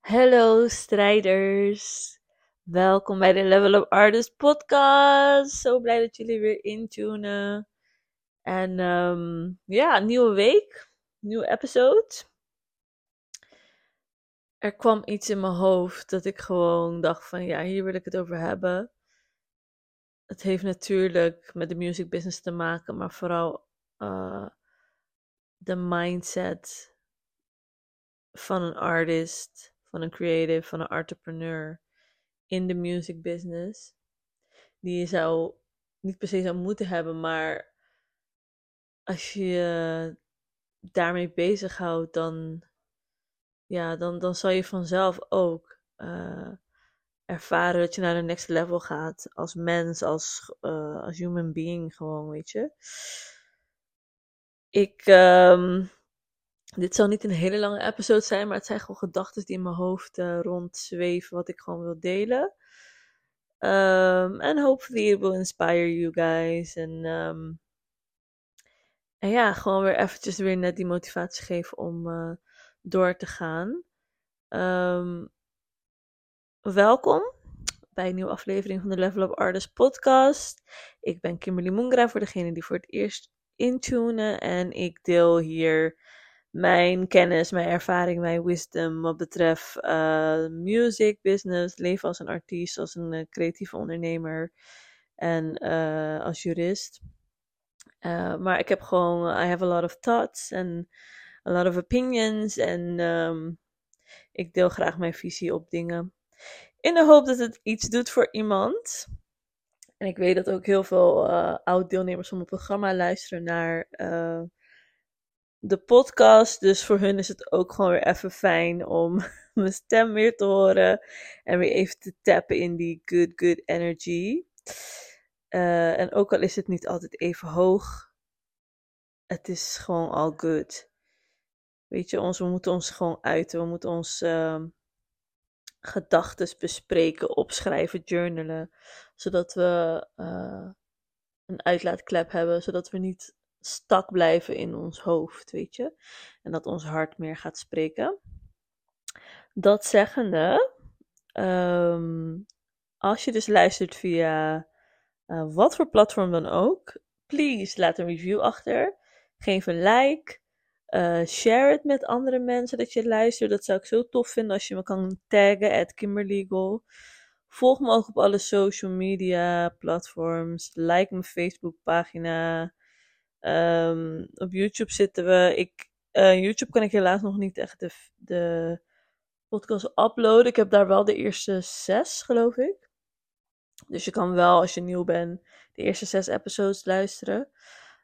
Hallo strijders. Welkom bij de Level Up Artist podcast. Zo blij dat jullie weer intunen. En ehm, ja, nieuwe week, nieuwe episode. Er kwam iets in mijn hoofd dat ik gewoon dacht van ja, hier wil ik het over hebben. Het heeft natuurlijk met de music business te maken, maar vooral uh, de mindset van een artist van een creative, van een entrepreneur in de music business. Die je zou niet per se zou moeten hebben, maar als je je daarmee bezighoudt, dan, ja, dan, dan zal je vanzelf ook uh, ervaren dat je naar de next level gaat. Als mens, als, uh, als human being gewoon, weet je. Ik, um, dit zal niet een hele lange episode zijn, maar het zijn gewoon gedachten die in mijn hoofd uh, rondzweven, wat ik gewoon wil delen. Um, and hopefully it will inspire you guys. En, um, en ja, gewoon weer eventjes weer net die motivatie geven om uh, door te gaan. Um, welkom bij een nieuwe aflevering van de Level Up Artist podcast. Ik ben Kimberly Mungra voor degene die voor het eerst intunen. En ik deel hier mijn kennis, mijn ervaring, mijn wisdom wat betreft uh, music, business, leven als een artiest, als een uh, creatieve ondernemer en uh, als jurist. maar ik heb gewoon, I have a lot of thoughts and a lot of opinions en um, ik deel graag mijn visie op dingen. In de hoop dat het iets doet voor iemand. En ik weet dat ook heel veel oud-deelnemers van mijn programma luisteren naar de podcast. Dus voor hun is het ook gewoon weer even fijn om mijn stem weer te horen. En weer even te tappen in die good, good energy. Uh, en ook al is het niet altijd even hoog, het is gewoon al good. Weet je, ons, we moeten ons gewoon uiten. We moeten ons uh, gedachten bespreken, opschrijven, journalen. Zodat we uh, een uitlaatklep hebben. Zodat we niet stak blijven in ons hoofd, weet je. En dat ons hart meer gaat spreken. Dat zeggende, um, als je dus luistert via uh, wat voor platform dan ook, please laat een review achter. Geef een like. Uh, share het met andere mensen dat je luistert. Dat zou ik zo tof vinden als je me kan taggen at Kimberlegal. Volg me ook op alle social media platforms. Like mijn Facebook pagina. Um, op YouTube zitten we. Ik, uh, YouTube kan ik helaas nog niet echt de, de podcast uploaden. Ik heb daar wel de eerste zes, geloof ik. Dus je kan wel, als je nieuw bent, de eerste zes episodes luisteren.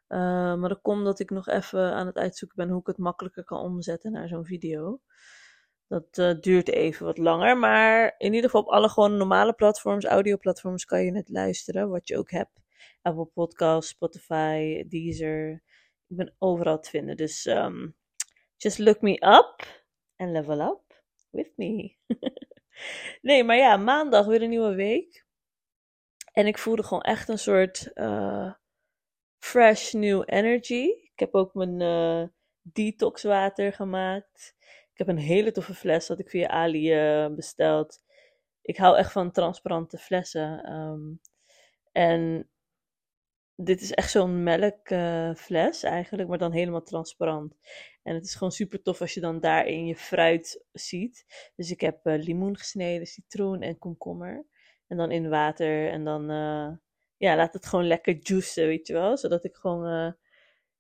Uh, maar dat komt dat ik nog even aan het uitzoeken ben hoe ik het makkelijker kan omzetten naar zo'n video. Dat uh, duurt even wat langer. Maar in ieder geval op alle gewoon normale platforms, audioplatforms, kan je het luisteren. Wat je ook hebt. Apple Podcasts, Spotify, Deezer. Ik ben overal te vinden. Dus um, just look me up and level up with me. nee, maar ja, maandag weer een nieuwe week. En ik voelde gewoon echt een soort uh, fresh new energy. Ik heb ook mijn uh, detox water gemaakt. Ik heb een hele toffe fles dat ik via Ali uh, besteld. Ik hou echt van transparante flessen. Um, en dit is echt zo'n melkfles uh, eigenlijk, maar dan helemaal transparant. En het is gewoon super tof als je dan daarin je fruit ziet. Dus ik heb uh, limoen gesneden, citroen en komkommer. En dan in water en dan uh, ja, laat het gewoon lekker juicen, weet je wel. Zodat ik gewoon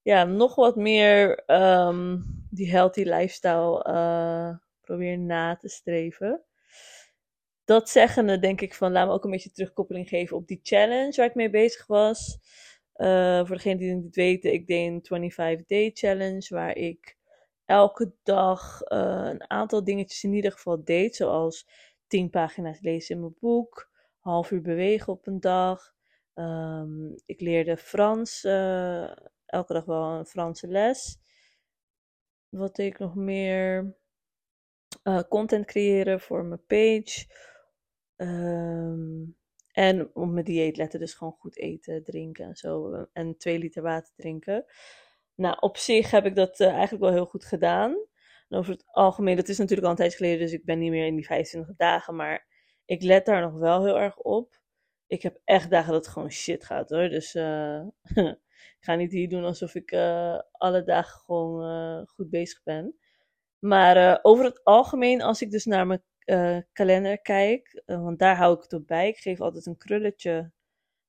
ja, nog wat meer um, die healthy lifestyle probeer na te streven dat zeggende denk ik van laat me ook een beetje terugkoppeling geven op die challenge waar ik mee bezig was. Uh, voor degene die het niet weten, ik deed een 25 day challenge waar ik elke dag uh, een aantal dingetjes in ieder geval deed. Zoals 10 pagina's lezen in mijn boek, half uur bewegen op een dag. Um, ik leerde Frans, uh, elke dag wel een Franse les. Wat deed ik nog meer? content creëren voor mijn page. Um, en op mijn dieet letten, dus gewoon goed eten, drinken en zo. En twee liter water drinken. Nou, op zich heb ik dat uh, eigenlijk wel heel goed gedaan. En over het algemeen, dat is natuurlijk al een tijd geleden, dus ik ben niet meer in die 25 dagen. Maar ik let daar nog wel heel erg op. Ik heb echt dagen dat het gewoon shit gaat hoor. Dus uh, ik ga niet hier doen alsof ik alle dagen gewoon goed bezig ben. Maar over het algemeen, als ik dus naar mijn kalender kijk, want daar hou ik het op bij. Ik geef altijd een krulletje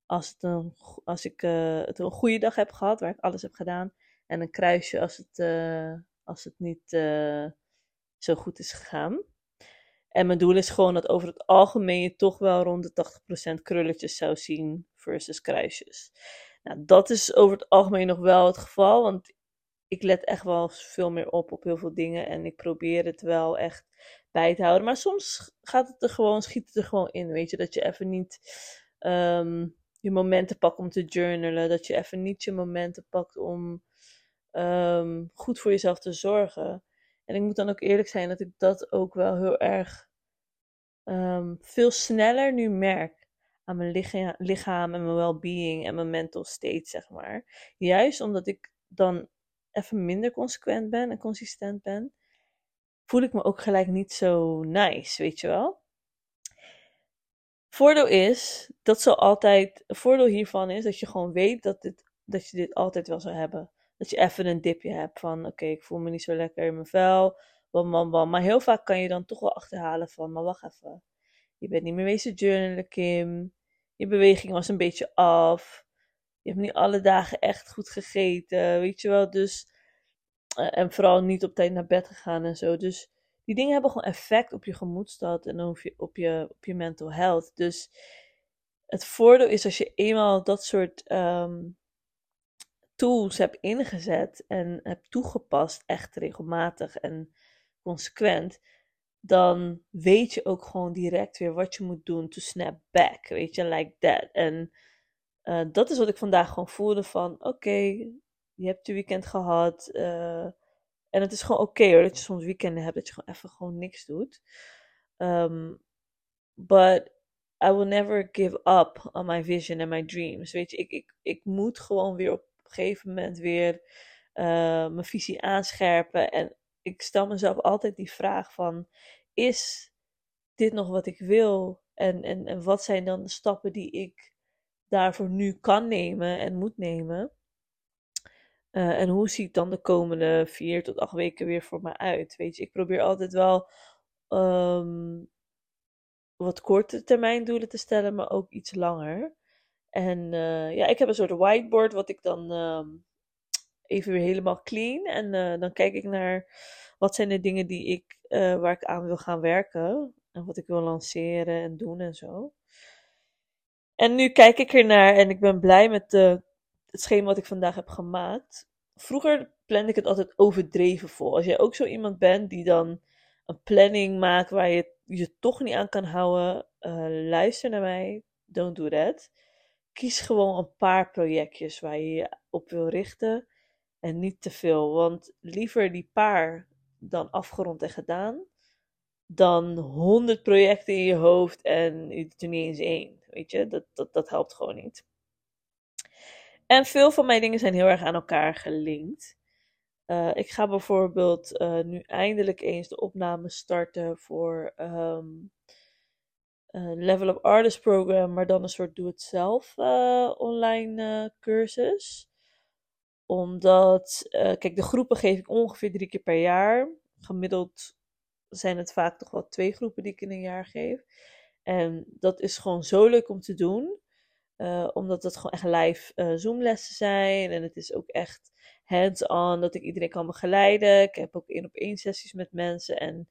als, het als ik het een goede dag heb gehad, waar ik alles heb gedaan. En een kruisje als het, als het niet zo goed is gegaan. En mijn doel is gewoon dat over het algemeen je toch wel rond de 80% krulletjes zou zien versus kruisjes. Nou, dat is over het algemeen nog wel het geval, want ik let echt wel veel meer op op heel veel dingen en ik probeer het wel echt bij te houden. Maar soms gaat het er gewoon, schiet het er gewoon in, weet je, dat je even niet um, je momenten pakt om te journalen, dat je even niet je momenten pakt om um, goed voor jezelf te zorgen. En ik moet dan ook eerlijk zijn dat ik dat ook wel heel erg um, veel sneller nu merk aan mijn lichaam en mijn well-being en mijn mental state, zeg maar. Juist omdat ik dan even minder consequent ben en consistent ben, voel ik me ook gelijk niet zo nice, weet je wel. Voordeel is, dat zal altijd, voordeel hiervan is dat je gewoon weet dat, dit, dat je dit altijd wel zou hebben. Dat je even een dipje hebt van, oké, ik voel me niet zo lekker in mijn vel, bam, bam, bam. Maar heel vaak kan je dan toch wel achterhalen van, maar wacht even. Je bent niet meer wezen journalen, Kim. Je beweging was een beetje af. Je hebt niet alle dagen echt goed gegeten, weet je wel. Dus, en vooral niet op tijd naar bed gegaan en zo. Dus die dingen hebben gewoon effect op je gemoedstad en op je, op je, mental health. Dus het voordeel is als je eenmaal dat soort um, tools hebt ingezet en hebt toegepast, echt regelmatig en consequent, dan weet je ook gewoon direct weer wat je moet doen to snap back. Weet je, like that. En uh, dat is wat ik vandaag gewoon voelde van, oké, je hebt je weekend gehad. Uh, en het is gewoon oké hoor, dat je soms weekenden hebt dat je gewoon even gewoon niks doet. Um, but I will never give up on my vision and my dreams. Weet je, ik, ik, ik moet gewoon weer op een gegeven moment weer uh, mijn visie aanscherpen. En ik stel mezelf altijd die vraag van, is dit nog wat ik wil? En, en, en wat zijn dan de stappen die ik daarvoor nu kan nemen en moet nemen? Uh, en hoe ziet dan de komende vier tot acht weken weer voor me uit? Weet je, ik probeer altijd wel um, wat korte termijn doelen te stellen, maar ook iets langer. En uh, ja, ik heb een soort whiteboard wat ik dan um, even weer helemaal clean. En uh, dan kijk ik naar wat zijn de dingen die ik, waar ik aan wil gaan werken. En wat ik wil lanceren en doen en zo. En nu kijk ik ernaar en ik ben blij met de, het schema wat ik vandaag heb gemaakt. Vroeger plande ik het altijd overdreven vol. Als jij ook zo iemand bent die dan een planning maakt waar je je toch niet aan kan houden, uh, luister naar mij. Don't do that. Kies gewoon een paar projectjes waar je je op wil richten en niet te veel. Want liever die paar dan afgerond en gedaan, dan honderd projecten in je hoofd en je doet er niet eens één. Weet je, dat, dat, dat helpt gewoon niet. En veel van mijn dingen zijn heel erg aan elkaar gelinkt. Uh, ik ga bijvoorbeeld uh, nu eindelijk eens de opname starten voor um, een Level Up Artist Program, maar dan een soort doe-het-zelf uh, online cursus omdat, kijk, de groepen geef ik ongeveer drie keer per jaar. Gemiddeld zijn het vaak toch wel twee groepen die ik in een jaar geef. En dat is gewoon zo leuk om te doen. Uh, omdat het gewoon echt live uh, Zoom-lessen zijn. En het is ook echt hands-on, dat ik iedereen kan begeleiden. Ik heb ook één op één sessies met mensen. En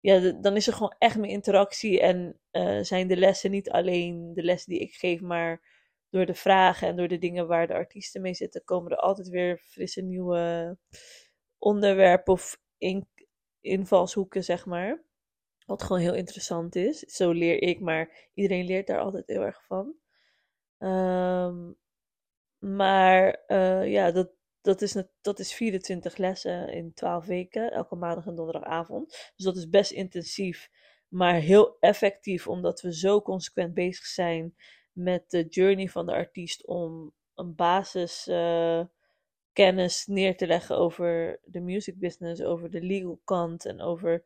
ja, dan is er gewoon echt meer interactie. En zijn de lessen niet alleen de lessen die ik geef, maar door de vragen en door de dingen waar de artiesten mee zitten, komen er altijd weer frisse nieuwe onderwerpen of in, invalshoeken, zeg maar. Wat gewoon heel interessant is. Zo leer ik, maar iedereen leert daar altijd heel erg van. Um, maar uh, ja, dat, dat, is, dat is 24 lessen in 12 weken, elke maandag en donderdagavond. Dus dat is best intensief, maar heel effectief, omdat we zo consequent bezig zijn met de journey van de artiest om een basis uh, kennis neer te leggen over de music business, over de legal kant en over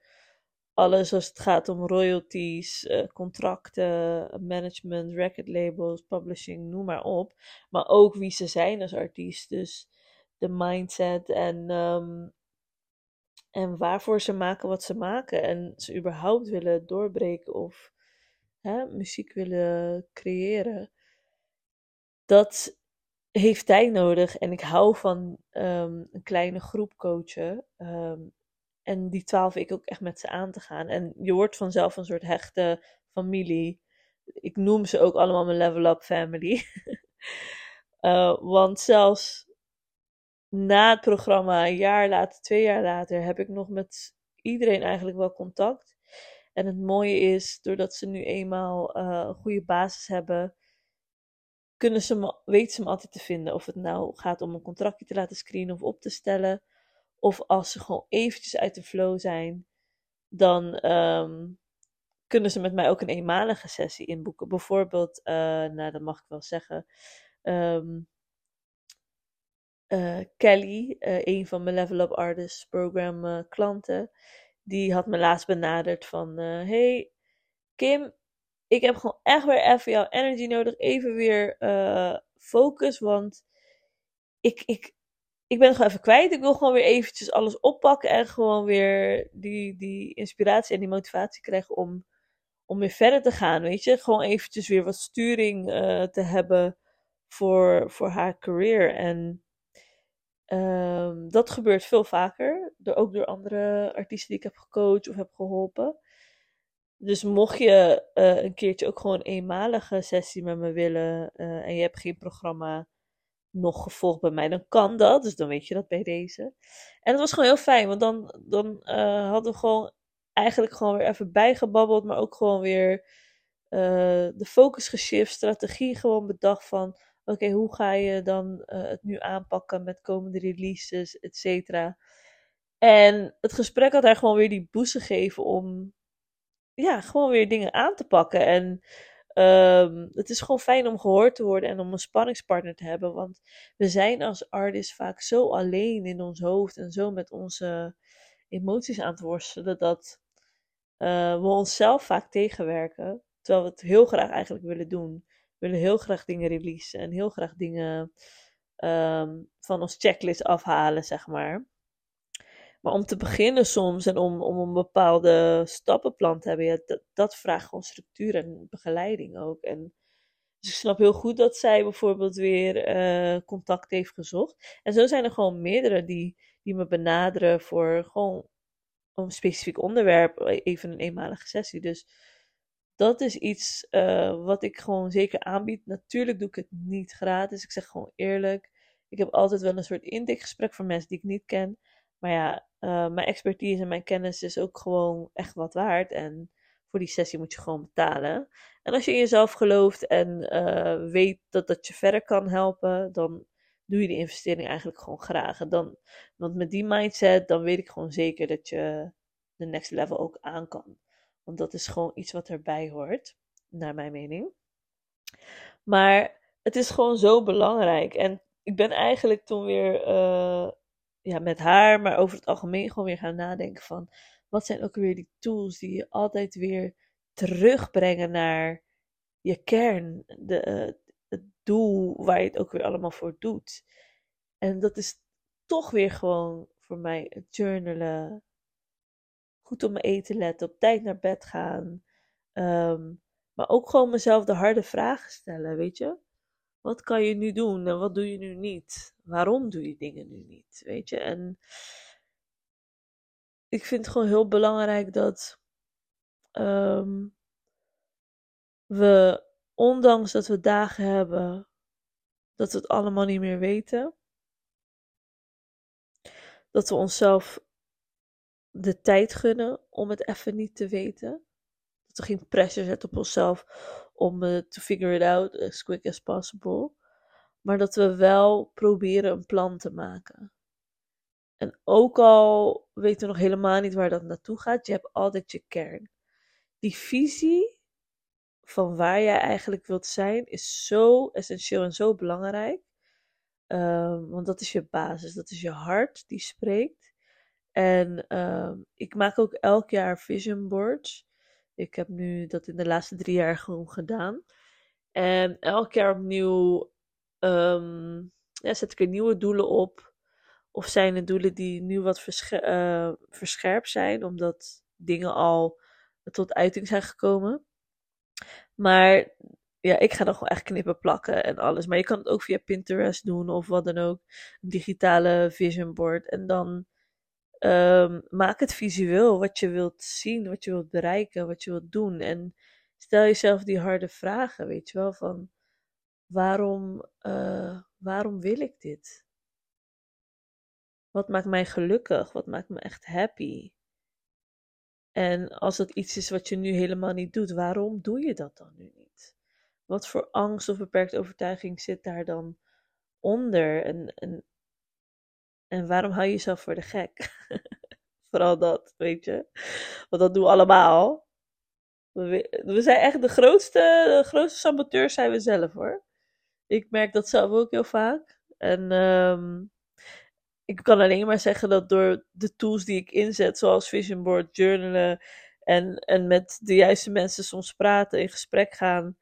alles als het gaat om royalties, uh, contracten, management, record labels, publishing, noem maar op. Maar ook wie ze zijn als artiest. Dus de mindset en, um, en waarvoor ze maken wat ze maken. En ze überhaupt willen doorbreken of hè, muziek willen creëren. Dat heeft tijd nodig. En ik hou van um, een kleine groep coachen. Um, en die twaalf ik ook echt met ze aan te gaan. En je wordt vanzelf een soort hechte familie. Ik noem ze ook allemaal mijn level up family. uh, want zelfs na het programma, een jaar later, twee jaar later, heb ik nog met iedereen eigenlijk wel contact. En het mooie is, doordat ze nu eenmaal uh, een goede basis hebben, kunnen ze me, weten ze me altijd te vinden. Of het nou gaat om een contractje te laten screenen of op te stellen. Of als ze gewoon eventjes uit de flow zijn, dan um, kunnen ze met mij ook een eenmalige sessie inboeken. Bijvoorbeeld, uh, nou dat mag ik wel zeggen, um, uh, Kelly, uh, een van mijn Level Up Artists program klanten, die had me laatst benaderd van, hey Kim, ik heb gewoon echt weer even jouw energy nodig, even weer focus, want ik, ik, ik ben gewoon even kwijt. Ik wil gewoon weer eventjes alles oppakken en gewoon weer die, die inspiratie en die motivatie krijgen om, om weer verder te gaan. Weet je, gewoon eventjes weer wat sturing uh, te hebben voor, voor haar career. En um, dat gebeurt veel vaker, door, ook door andere artiesten die ik heb gecoacht of heb geholpen. Dus mocht je uh, een keertje ook gewoon een eenmalige sessie met me willen uh, en je hebt geen programma nog gevolgd bij mij, dan kan dat. Dus dan weet je dat bij deze. En het was gewoon heel fijn, want dan, dan uh, hadden we gewoon eigenlijk gewoon weer even bijgebabbeld, maar ook gewoon weer uh, de focus geshift, strategie gewoon bedacht van, oké, hoe ga je dan uh, het nu aanpakken met komende releases, et cetera. En het gesprek had haar gewoon weer die boost gegeven om, ja, gewoon weer dingen aan te pakken. En Um, het is gewoon fijn om gehoord te worden en om een spanningspartner te hebben. Want we zijn als artist vaak zo alleen in ons hoofd en zo met onze emoties aan het worstelen dat uh, we onszelf vaak tegenwerken. Terwijl we het heel graag eigenlijk willen doen. We willen heel graag dingen releasen en heel graag dingen um, van ons checklist afhalen, zeg maar. Maar om te beginnen soms en om, om een bepaalde stappenplan te hebben, dat, dat vraagt gewoon structuur en begeleiding ook. En, dus ik snap heel goed dat zij bijvoorbeeld weer uh, contact heeft gezocht. En zo zijn er gewoon meerdere die, die me benaderen voor gewoon een specifiek onderwerp, even een eenmalige sessie. Dus dat is iets uh, wat ik gewoon zeker aanbied. Natuurlijk doe ik het niet gratis. Ik zeg gewoon eerlijk. Ik heb altijd wel een soort intakegesprek voor mensen die ik niet ken. Maar ja, uh, mijn expertise en mijn kennis is ook gewoon echt wat waard. En voor die sessie moet je gewoon betalen. En als je in jezelf gelooft en uh, weet dat dat je verder kan helpen, dan doe je die investering eigenlijk gewoon graag. Dan, want met die mindset, dan weet ik gewoon zeker dat je de next level ook aan kan. Want dat is gewoon iets wat erbij hoort, naar mijn mening. Maar het is gewoon zo belangrijk. En ik ben eigenlijk toen weer uh, ja, met haar, maar over het algemeen gewoon weer gaan nadenken van wat zijn ook weer die tools die je altijd weer terugbrengen naar je kern, de, het doel waar je het ook weer allemaal voor doet. En dat is toch weer gewoon voor mij het journalen, goed op mijn eten letten, op tijd naar bed gaan, um, maar ook gewoon mezelf de harde vragen stellen, weet je wat kan je nu doen en wat doe je nu niet? Waarom doe je dingen nu niet? Weet je, en ik vind het gewoon heel belangrijk dat um, we, ondanks dat we dagen hebben dat we het allemaal niet meer weten, dat we onszelf de tijd gunnen om het even niet te weten. Dat we geen pressure zetten op onszelf om uh, to figure it out as quick as possible. Maar dat we wel proberen een plan te maken. En ook al weten we nog helemaal niet waar dat naartoe gaat, je hebt altijd je kern. Die visie van waar jij eigenlijk wilt zijn is zo essentieel en zo belangrijk. Ehm, want dat is je basis, dat is je hart die spreekt. En ehm, ik maak ook elk jaar vision boards. Ik heb nu dat in de laatste drie jaar gewoon gedaan. En elk jaar opnieuw ehm, ja, zet ik er nieuwe doelen op. Of zijn er doelen die nu wat uh, verscherpt zijn, omdat dingen al tot uiting zijn gekomen. Maar ja, ik ga dan gewoon echt knippen, plakken en alles. Maar je kan het ook via Pinterest doen of wat dan ook. Een digitale vision board. En dan um, maak het visueel wat je wilt zien, wat je wilt bereiken, wat je wilt doen. En stel jezelf die harde vragen, weet je wel, van waarom, uh, waarom wil ik dit? Wat maakt mij gelukkig? Wat maakt me echt happy? En als dat iets is wat je nu helemaal niet doet, waarom doe je dat dan nu niet? Wat voor angst of beperkte overtuiging zit daar dan onder? En, en, en waarom hou je jezelf voor de gek? Vooral dat, weet je. Want dat doen we allemaal. We, we zijn echt de grootste, de grootste saboteurs zijn we zelf hoor. Ik merk dat zelf ook heel vaak. En um, ik kan alleen maar zeggen dat door de tools die ik inzet, zoals vision board, journalen en, en met de juiste mensen soms praten, in gesprek gaan,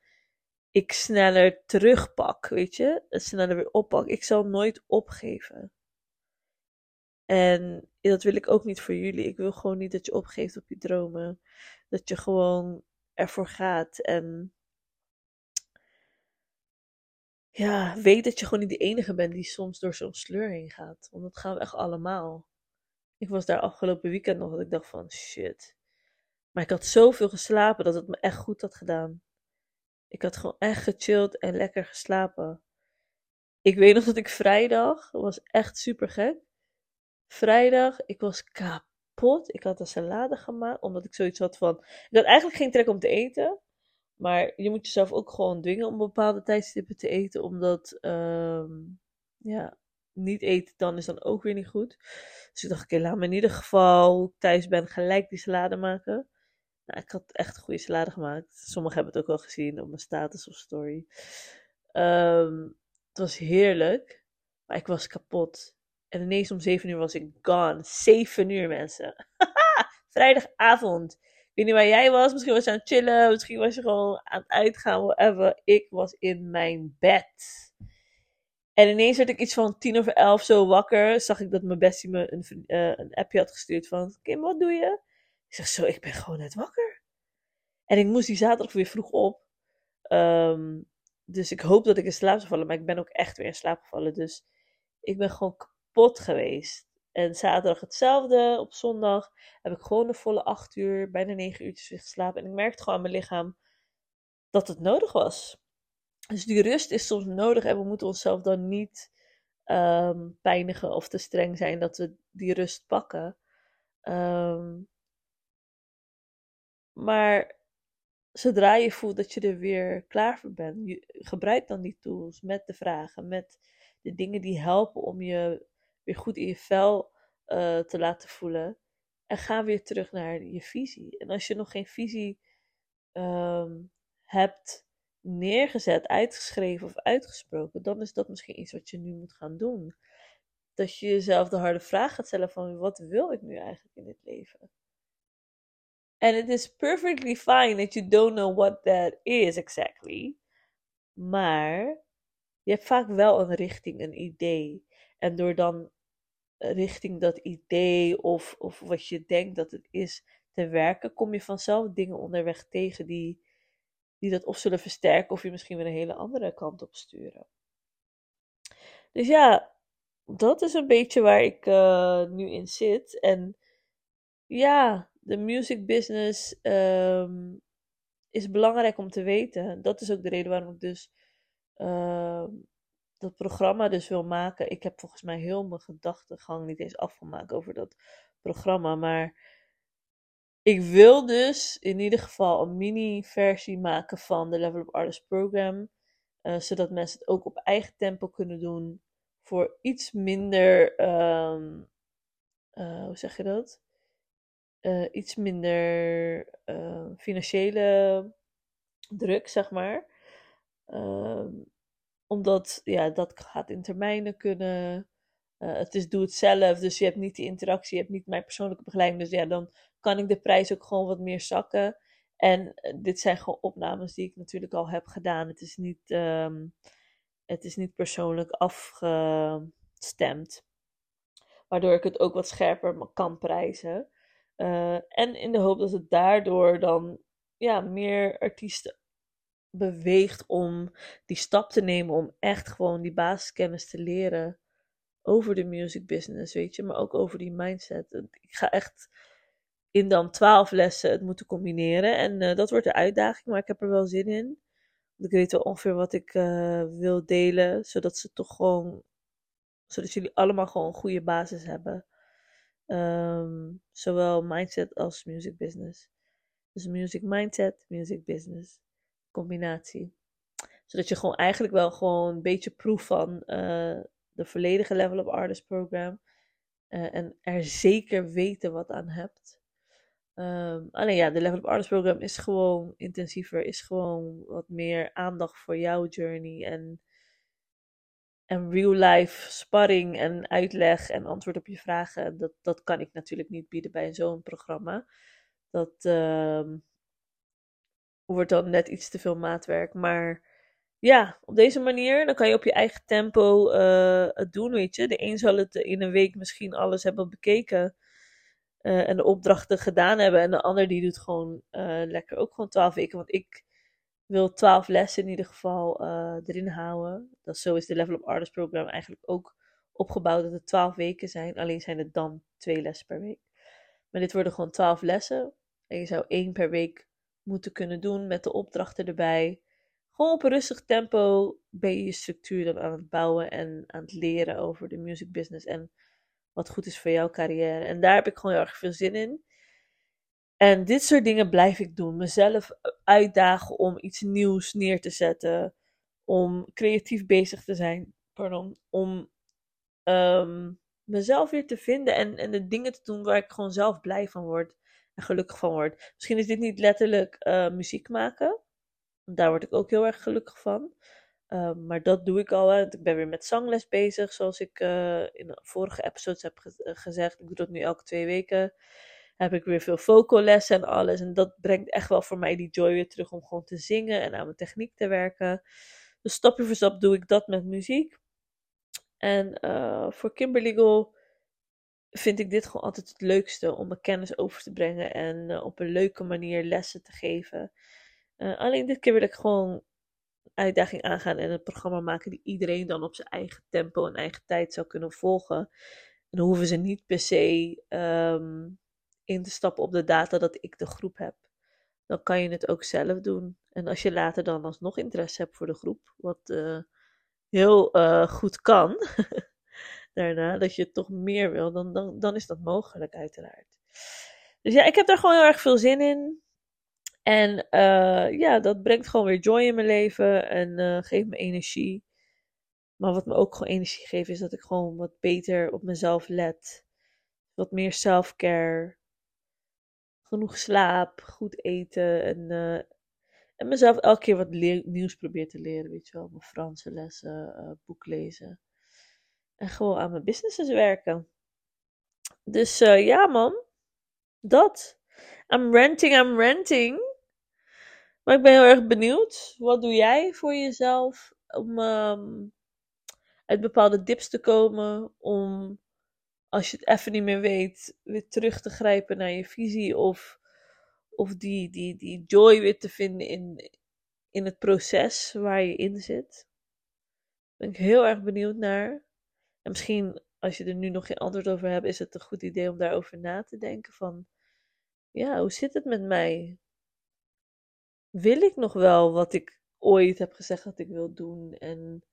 ik sneller terugpak, weet je? Sneller weer oppak. Ik zal nooit opgeven. En dat wil ik ook niet voor jullie. Ik wil gewoon niet dat je opgeeft op je dromen. Dat je gewoon ervoor gaat. En ja, weet dat je gewoon niet de enige bent die soms door zo'n sleur heen gaat. Want dat gaan we echt allemaal. Ik was daar afgelopen weekend nog dat ik dacht van shit. Maar ik had zoveel geslapen dat het me echt goed had gedaan. Ik had gewoon echt gechilled en lekker geslapen. Ik weet nog dat ik vrijdag, was echt super gek. Vrijdag, ik was kapot. Ik had een salade gemaakt, omdat ik zoiets had van... Ik had eigenlijk geen trek om te eten. Maar je moet jezelf ook gewoon dwingen om bepaalde tijdstippen te eten. Omdat, um, ja, niet eten dan is dan ook weer niet goed. Dus ik dacht, oké, laat me in ieder geval thuis ben gelijk die salade maken. Nou, ik had echt goede salade gemaakt. Sommigen hebben het ook wel gezien op mijn status of story. Um, het was heerlijk. Maar ik was kapot. En ineens om 7 uur was ik gone. 7 uur, mensen. Vrijdagavond weet niet waar jij was. Misschien was je aan het chillen. Misschien was je gewoon aan het uitgaan. Whatever. Ik was in mijn bed. En ineens werd ik iets van tien over elf zo wakker. Zag ik dat mijn bestie me een, uh, een appje had gestuurd van... Kim, wat doe je? Ik zeg zo, ik ben gewoon net wakker. En ik moest die zaterdag weer vroeg op. Um, dus ik hoop dat ik in slaap zal vallen. Maar ik ben ook echt weer in slaap gevallen. Dus ik ben gewoon kapot geweest. En zaterdag hetzelfde. Op zondag heb ik gewoon de volle acht uur, bijna negen uurtjes geslapen. En ik merkte gewoon aan mijn lichaam dat het nodig was. Dus die rust is soms nodig en we moeten onszelf dan niet um, pijnigen of te streng zijn dat we die rust pakken. Um, maar zodra je voelt dat je er weer klaar voor bent, je, gebruik dan die tools met de vragen, met de dingen die helpen om je weer goed in je vel uh, te laten voelen. En ga weer terug naar je visie. En als je nog geen visie um, hebt neergezet, uitgeschreven of uitgesproken, dan is dat misschien iets wat je nu moet gaan doen. Dat je jezelf de harde vraag gaat stellen van wat wil ik nu eigenlijk in dit leven? En it is perfectly fine that you don't know what that is exactly. Maar je hebt vaak wel een richting, een idee. En door dan richting dat idee of, of wat je denkt dat het is te werken, kom je vanzelf dingen onderweg tegen die, die dat of zullen versterken of je misschien weer een hele andere kant op sturen. Dus ja, dat is een beetje waar ik uh, nu in zit. En ja, de music business um, is belangrijk om te weten. Dat is ook de reden waarom ik dus uh, dat programma dus wil maken. Ik heb volgens mij heel mijn gedachtegang niet eens afgemaakt over dat programma. Maar ik wil dus in ieder geval een mini-versie maken van de Level Up Artist Program. Uh, zodat mensen het ook op eigen tempo kunnen doen. Voor iets minder. Um, uh, hoe zeg je dat? Uh, iets minder financiële druk, zeg maar. Um, omdat ja, dat gaat in termijnen kunnen. Uh, het is doe het zelf, dus je hebt niet die interactie, je hebt niet mijn persoonlijke begeleiding. Dus ja, dan kan ik de prijs ook gewoon wat meer zakken. En uh, dit zijn gewoon opnames die ik natuurlijk al heb gedaan. Het is niet, um, het is niet persoonlijk afgestemd. Waardoor ik het ook wat scherper kan prijzen. Uh, en in de hoop dat het daardoor dan ja, meer artiesten beweegt om die stap te nemen om echt gewoon die basiskennis te leren over de music business, weet je, maar ook over die mindset. Ik ga echt in dan twaalf lessen het moeten combineren en uh, dat wordt de uitdaging, maar ik heb er wel zin in. Want ik weet wel ongeveer wat ik uh, wil delen, zodat ze toch gewoon, zodat jullie allemaal gewoon een goede basis hebben. Um, zowel mindset als music business. Dus music mindset, music business combinatie. Zodat je gewoon eigenlijk wel gewoon een beetje proef van uh, de volledige Level of Artist program. Uh, en er zeker weten wat aan hebt. Um, alleen ja, de Level of Artist program is gewoon intensiever. Is gewoon wat meer aandacht voor jouw journey. En, en real life sparring en uitleg en antwoord op je vragen. Dat, dat kan ik natuurlijk niet bieden bij zo'n programma. Dat, uh, wordt dan net iets te veel maatwerk. Maar ja, op deze manier, dan kan je op je eigen tempo uh, het doen, weet je. De een zal het in een week misschien alles hebben bekeken. Uh, en de opdrachten gedaan hebben. En de ander die doet gewoon uh, lekker ook gewoon twaalf weken. Want ik wil twaalf lessen in ieder geval erin houden. Dat zo is de Level Up Artist program eigenlijk ook opgebouwd. Dat het twaalf weken zijn. Alleen zijn het dan twee lessen per week. Maar dit worden gewoon twaalf lessen. En je zou één per week moeten kunnen doen met de opdrachten erbij. Gewoon op een rustig tempo ben je je structuur dan aan het bouwen en aan het leren over de music business en wat goed is voor jouw carrière. En daar heb ik gewoon heel erg veel zin in. En dit soort dingen blijf ik doen. Mezelf uitdagen om iets nieuws neer te zetten. Om creatief bezig te zijn. Pardon. Om um, mezelf weer te vinden en, en de dingen te doen waar ik gewoon zelf blij van word gelukkig van word. Misschien is dit niet letterlijk uh, muziek maken. Daar word ik ook heel erg gelukkig van. Uh, maar dat doe ik al. Hè. Ik ben weer met zangles bezig, zoals ik uh, in vorige episodes heb eh, gezegd. Ik doe dat nu elke twee weken. Heb ik weer veel vocallessen en alles. En dat brengt echt wel voor mij die joy weer terug om gewoon te zingen en aan mijn techniek te werken. Dus stapje voor stap doe ik dat met muziek. En voor Kimberly Goal vind ik dit gewoon altijd het leukste om mijn kennis over te brengen en uh, op een leuke manier lessen te geven. Uh, alleen dit keer wil ik gewoon uitdaging aangaan en een programma maken die iedereen dan op zijn eigen tempo en eigen tijd zou kunnen volgen. En dan hoeven ze niet per se um, in te stappen op de data dat ik de groep heb. Dan kan je het ook zelf doen. En als je later dan alsnog interesse hebt voor de groep, wat uh, heel goed kan. daarna, dat je toch meer wil, dan, dan, dan is dat mogelijk uiteraard. Dus ja, ik heb daar gewoon heel erg veel zin in. En uh, ja, dat brengt gewoon weer joy in mijn leven en uh, geeft me energie. Maar wat me ook gewoon energie geeft, is dat ik gewoon wat beter op mezelf let. Wat meer self-care. Genoeg slaap, goed eten en, uh, en mezelf elke keer wat nieuws probeer te leren. Weet je wel, mijn Franse lessen, boek lezen. En gewoon aan mijn businesses werken. Dus uh, ja, man. Dat. I'm renting, I'm renting. Maar ik ben heel erg benieuwd. Wat doe jij voor jezelf om um, uit bepaalde dips te komen? Om, als je het even niet meer weet, weer terug te grijpen naar je visie. Of, of die, die, die joy weer te vinden in, in het proces waar je in zit. Ben ik heel erg benieuwd naar. En misschien als je er nu nog geen antwoord over hebt, is het een goed idee om daarover na te denken van, ja, hoe zit het met mij? Wil ik nog wel wat ik ooit heb gezegd dat ik wil doen? En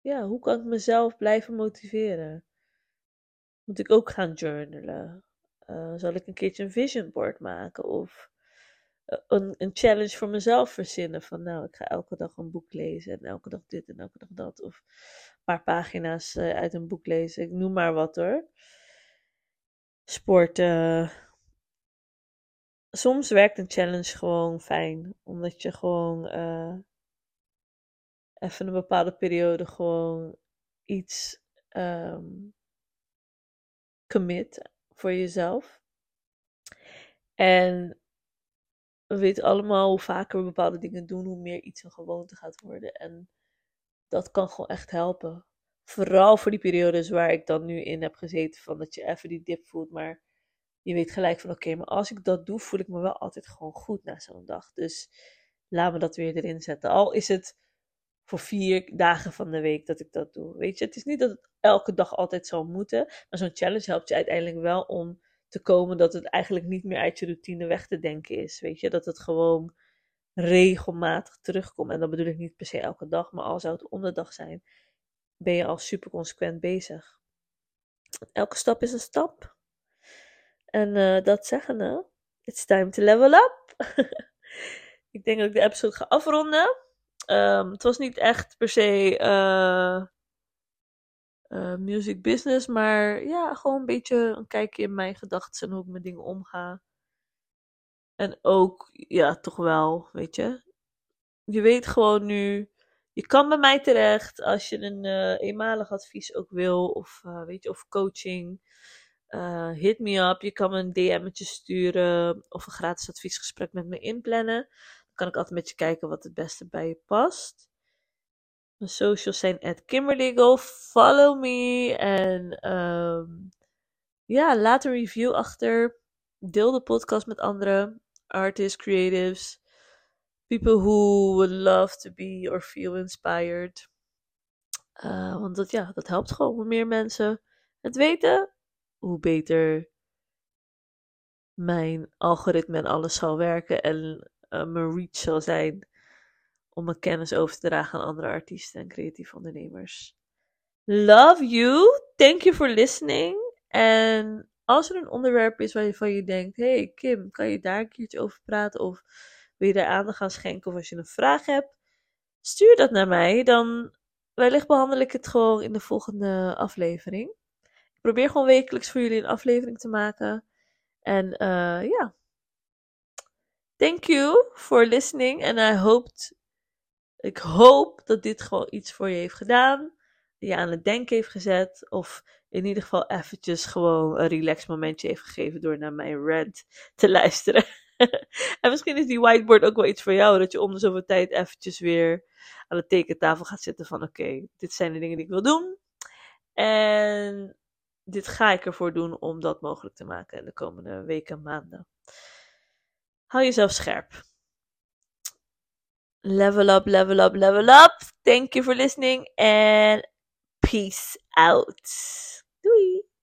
ja, hoe kan ik mezelf blijven motiveren? Moet ik ook gaan journalen? Uh, zal ik een keertje een vision board maken? Of een, een challenge voor mezelf verzinnen. Van nou, ik ga elke dag een boek lezen. En elke dag dit en elke dag dat. Of paar pagina's uh, uit een boek lezen. Ik noem maar wat hoor. Sporten. Soms werkt een challenge gewoon fijn. Omdat je gewoon uh, even een bepaalde periode gewoon iets ehm, commit voor jezelf. En we weten allemaal hoe vaker we bepaalde dingen doen, hoe meer iets een gewoonte gaat worden. En dat kan gewoon echt helpen. Vooral voor die periodes waar ik dan nu in heb gezeten, van dat je even die dip voelt, maar je weet gelijk van oké, maar als ik dat doe, voel ik me wel altijd gewoon goed na zo'n dag. Dus laat me dat weer erin zetten. Al is het voor vier dagen van de week dat ik dat doe. Weet je, het is niet dat het elke dag altijd zal moeten, maar zo'n challenge helpt je uiteindelijk wel om te komen dat het eigenlijk niet meer uit je routine weg te denken is. Weet je, dat het gewoon regelmatig terugkomt. En dat bedoel ik niet per se elke dag, maar al zou het om de dag zijn, ben je al super consequent bezig. Elke stap is een stap. En uh, dat zeggende, it's time to level up. ik denk dat ik de episode ga afronden. Um, het was niet echt per se uh, uh, music business, maar ja, gewoon een beetje een kijkje in mijn gedachten en hoe ik met dingen omga. En ook, ja, toch wel, weet je. Je weet gewoon nu, je kan bij mij terecht als je een uh, eenmalig advies ook wil, of weet je, of coaching. hit me up, je kan me een DM'tje sturen of een gratis adviesgesprek met me inplannen kan ik altijd met je kijken wat het beste bij je past. Mijn socials zijn at Kimberly Follow me. En um, ja, laat een review achter. Deel de podcast met andere artists, creatives. People who would love to be or feel inspired. Uh, want dat, ja, dat helpt gewoon. Hoe meer mensen het weten, hoe beter mijn algoritme en alles zal werken. En uh, mijn reach zal zijn om mijn kennis over te dragen aan andere artiesten en creatieve ondernemers. Love you. Thank you for listening. En als er een onderwerp is waarvan je denkt: hey Kim, kan je daar een keertje over praten? Of wil je daar aandacht aan schenken? Of als je een vraag hebt, stuur dat naar mij. Dan wellicht behandel ik het gewoon in de volgende aflevering. Ik probeer gewoon wekelijks voor jullie een aflevering te maken. En uh, ja, Thank you for listening. En ik hoop dat dit gewoon iets voor je heeft gedaan. Je aan het denken heeft gezet. Of in ieder geval eventjes gewoon een relax momentje heeft gegeven door naar mijn rant te luisteren. en misschien is die whiteboard ook wel iets voor jou. Dat je om de zoveel tijd eventjes weer aan de tekentafel gaat zitten van oké, dit zijn de dingen die ik wil doen. En dit ga ik ervoor doen om dat mogelijk te maken in de komende weken en maanden. Hou jezelf scherp. Level up, level up, level up. Thank you for listening and peace out. Doei!